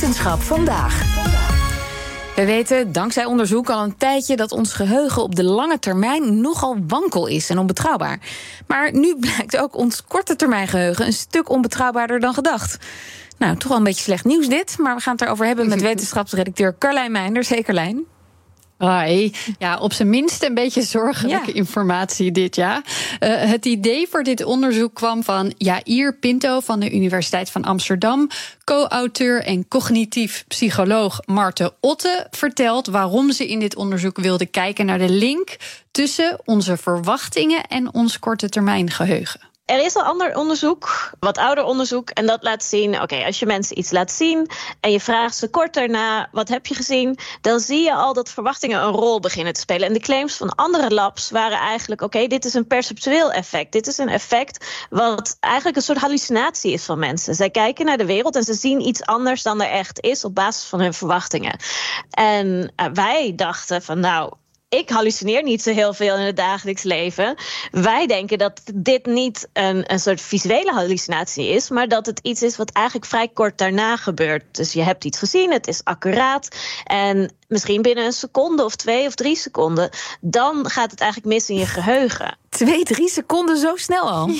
Wetenschap vandaag. We weten dankzij onderzoek al een tijdje dat ons geheugen op de lange termijn nogal wankel is en onbetrouwbaar. Maar nu blijkt ook ons korte termijn geheugen een stuk onbetrouwbaarder dan gedacht. Nou, toch wel een beetje slecht nieuws dit, maar we gaan het erover hebben met wetenschapsredacteur Carlijn Meinder. Zeker, Lijn. Hoi. Ja, op zijn minst een beetje zorgelijke informatie dit jaar. Uh, het idee voor dit onderzoek kwam van Jair Pinto van de Universiteit van Amsterdam. Co-auteur en cognitief psycholoog Marte Otte vertelt waarom ze in dit onderzoek wilde kijken naar de link tussen onze verwachtingen en ons korte termijn geheugen. Er is al ander onderzoek, wat ouder onderzoek, en dat laat zien: oké, als je mensen iets laat zien en je vraagt ze kort daarna: wat heb je gezien? Dan zie je al dat verwachtingen een rol beginnen te spelen. En de claims van andere labs waren eigenlijk: oké, dit is een perceptueel effect. Dit is een effect wat eigenlijk een soort hallucinatie is van mensen. Zij kijken naar de wereld en ze zien iets anders dan er echt is op basis van hun verwachtingen. En uh, wij dachten van nou ik hallucineer niet zo heel veel in het dagelijks leven. Wij denken dat dit niet een, een soort visuele hallucinatie is, maar dat het iets is wat eigenlijk vrij kort daarna gebeurt. Dus je hebt iets gezien, het is accuraat. En misschien binnen een seconde of twee of drie seconden, dan gaat het eigenlijk mis in je geheugen. Twee, drie seconden zo snel al?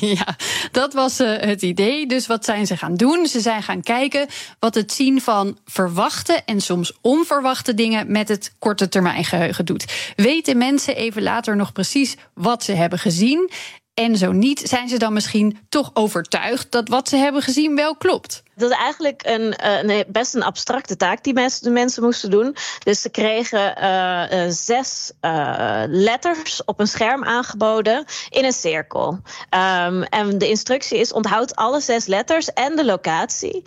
Ja, dat was uh, het idee. Dus wat zijn ze gaan doen? Ze zijn gaan kijken wat het zien van verwachte en soms onverwachte dingen met het korte termijn geheugen doet. Weten mensen even later nog precies wat ze hebben gezien? En zo niet, zijn ze dan misschien toch overtuigd dat wat ze hebben gezien wel klopt? Dat is eigenlijk een, eh, best een abstracte taak die mensen, de mensen moesten doen. Dus ze kregen uh, zes uh, letters op een scherm aangeboden in een cirkel. Um, en de instructie is: onthoud alle zes letters en de locatie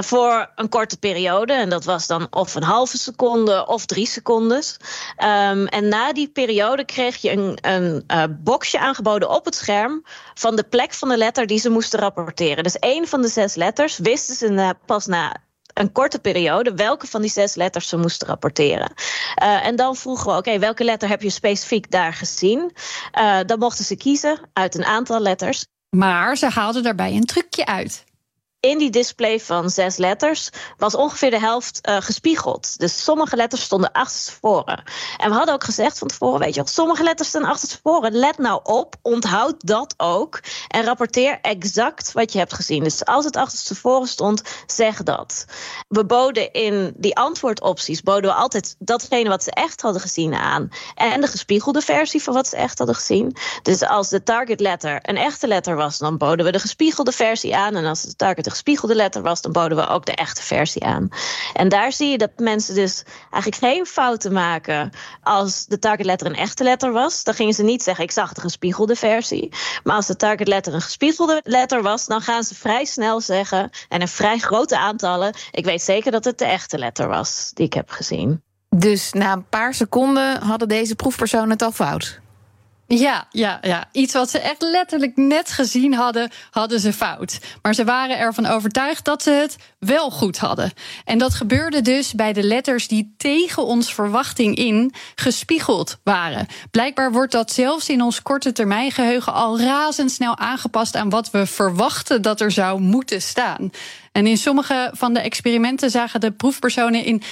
voor een korte periode. En dat was dan of een halve seconde of drie secondes. Um, en na die periode kreeg je een, een boxje aangeboden op het scherm van de plek van de letter die ze moesten rapporteren. Dus één van de zes letters wist wisten ze pas na een korte periode welke van die zes letters ze moesten rapporteren. Uh, en dan vroegen we, oké, welke letter heb je specifiek daar gezien? Uh, dan mochten ze kiezen uit een aantal letters. Maar ze haalden daarbij een trucje uit in die display van zes letters was ongeveer de helft uh, gespiegeld. Dus sommige letters stonden achterstevoren. En we hadden ook gezegd van tevoren, weet je wel, sommige letters staan achterstevoren. Let nou op, onthoud dat ook. En rapporteer exact wat je hebt gezien. Dus als het achterstevoren stond, zeg dat. We boden in die antwoordopties, boden we altijd datgene wat ze echt hadden gezien aan. En de gespiegelde versie van wat ze echt hadden gezien. Dus als de target letter een echte letter was, dan boden we de gespiegelde versie aan. En als de target gespiegelde letter was, dan boden we ook de echte versie aan. En daar zie je dat mensen dus eigenlijk geen fouten maken als de targetletter een echte letter was. Dan gingen ze niet zeggen: ik zag de gespiegelde versie. Maar als de targetletter een gespiegelde letter was, dan gaan ze vrij snel zeggen, en in vrij grote aantallen: ik weet zeker dat het de echte letter was die ik heb gezien. Dus na een paar seconden hadden deze proefpersonen het al fout. Ja, ja, ja. Iets wat ze echt letterlijk net gezien hadden, hadden ze fout. Maar ze waren ervan overtuigd dat ze het wel goed hadden. En dat gebeurde dus bij de letters die tegen ons verwachting in gespiegeld waren. Blijkbaar wordt dat zelfs in ons korte termijn geheugen al razendsnel aangepast aan wat we verwachten dat er zou moeten staan. En in sommige van de experimenten zagen de proefpersonen in 50%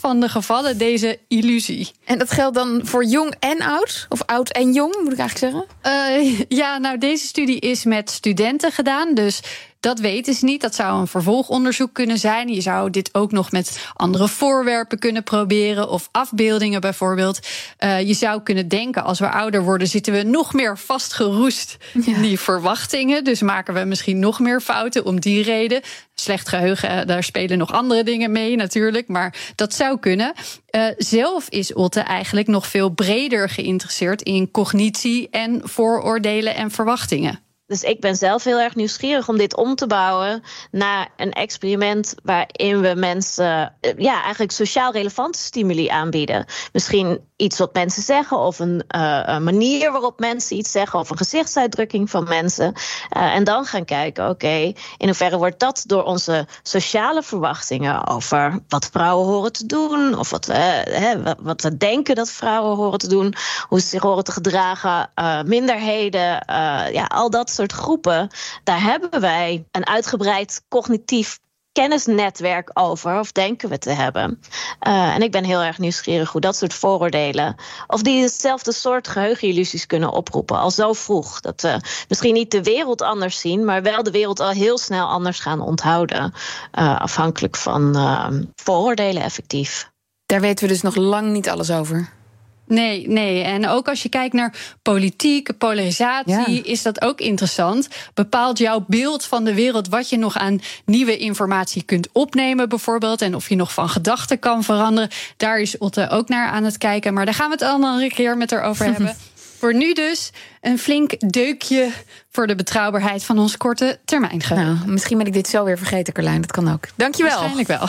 van de gevallen deze illusie. En dat geldt dan voor jong en oud? Of oud en jong, moet ik eigenlijk zeggen? Uh, ja, nou, deze studie is met studenten gedaan. Dus dat weten ze niet. Dat zou een vervolgonderzoek kunnen zijn. Je zou dit ook nog met andere voorwerpen kunnen proberen. Of afbeeldingen bijvoorbeeld. Uh, je zou kunnen denken, als we ouder worden, zitten we nog meer vastgeroest in die verwachtingen. Dus maken we misschien nog meer fouten om die reden. Slecht geheugen, eh, daar spelen nog andere dingen mee natuurlijk. Maar dat zou kunnen. Uh, zelf is Otte eigenlijk nog veel breder geïnteresseerd in cognitie en vooroordelen en verwachtingen. Dus ik ben zelf heel erg nieuwsgierig om dit om te bouwen naar een experiment waarin we mensen eh, ja, eigenlijk sociaal relevante stimuli aanbieden. Misschien iets wat mensen zeggen, of een, uh, een manier waarop mensen iets zeggen, of een gezichtsuitdrukking van mensen. Uh, en dan gaan kijken, oké, in hoeverre wordt dat door onze sociale verwachtingen over wat vrouwen horen te doen, of wat we, hè, wat we denken dat vrouwen horen te doen, hoe ze zich horen te gedragen, minderheden, ja, al dat soort groepen, daar hebben wij een uitgebreid cognitief kennisnetwerk over, of denken we te hebben. Uh, en ik ben heel erg nieuwsgierig hoe dat soort vooroordelen, of die hetzelfde soort geheugenillusies kunnen oproepen, al zo vroeg. Dat we misschien niet de wereld anders zien, maar wel de wereld al heel snel anders gaan onthouden, uh, afhankelijk van uh, vooroordelen effectief. Daar weten we dus nog lang niet alles over. Nee, nee. En ook als je kijkt naar politiek, polarisatie, ja. is dat ook interessant. Bepaalt jouw beeld van de wereld wat je nog aan nieuwe informatie kunt opnemen, bijvoorbeeld. En of je nog van gedachten kan veranderen. Daar is Otte ook naar aan het kijken. Maar daar gaan we het allemaal een keer met haar over hebben. Voor nu dus een flink deukje voor de betrouwbaarheid van ons korte termijn. Nou, misschien ben ik dit zo weer vergeten, Carlijn. Dat kan ook. Dankjewel. Waarschijnlijk wel.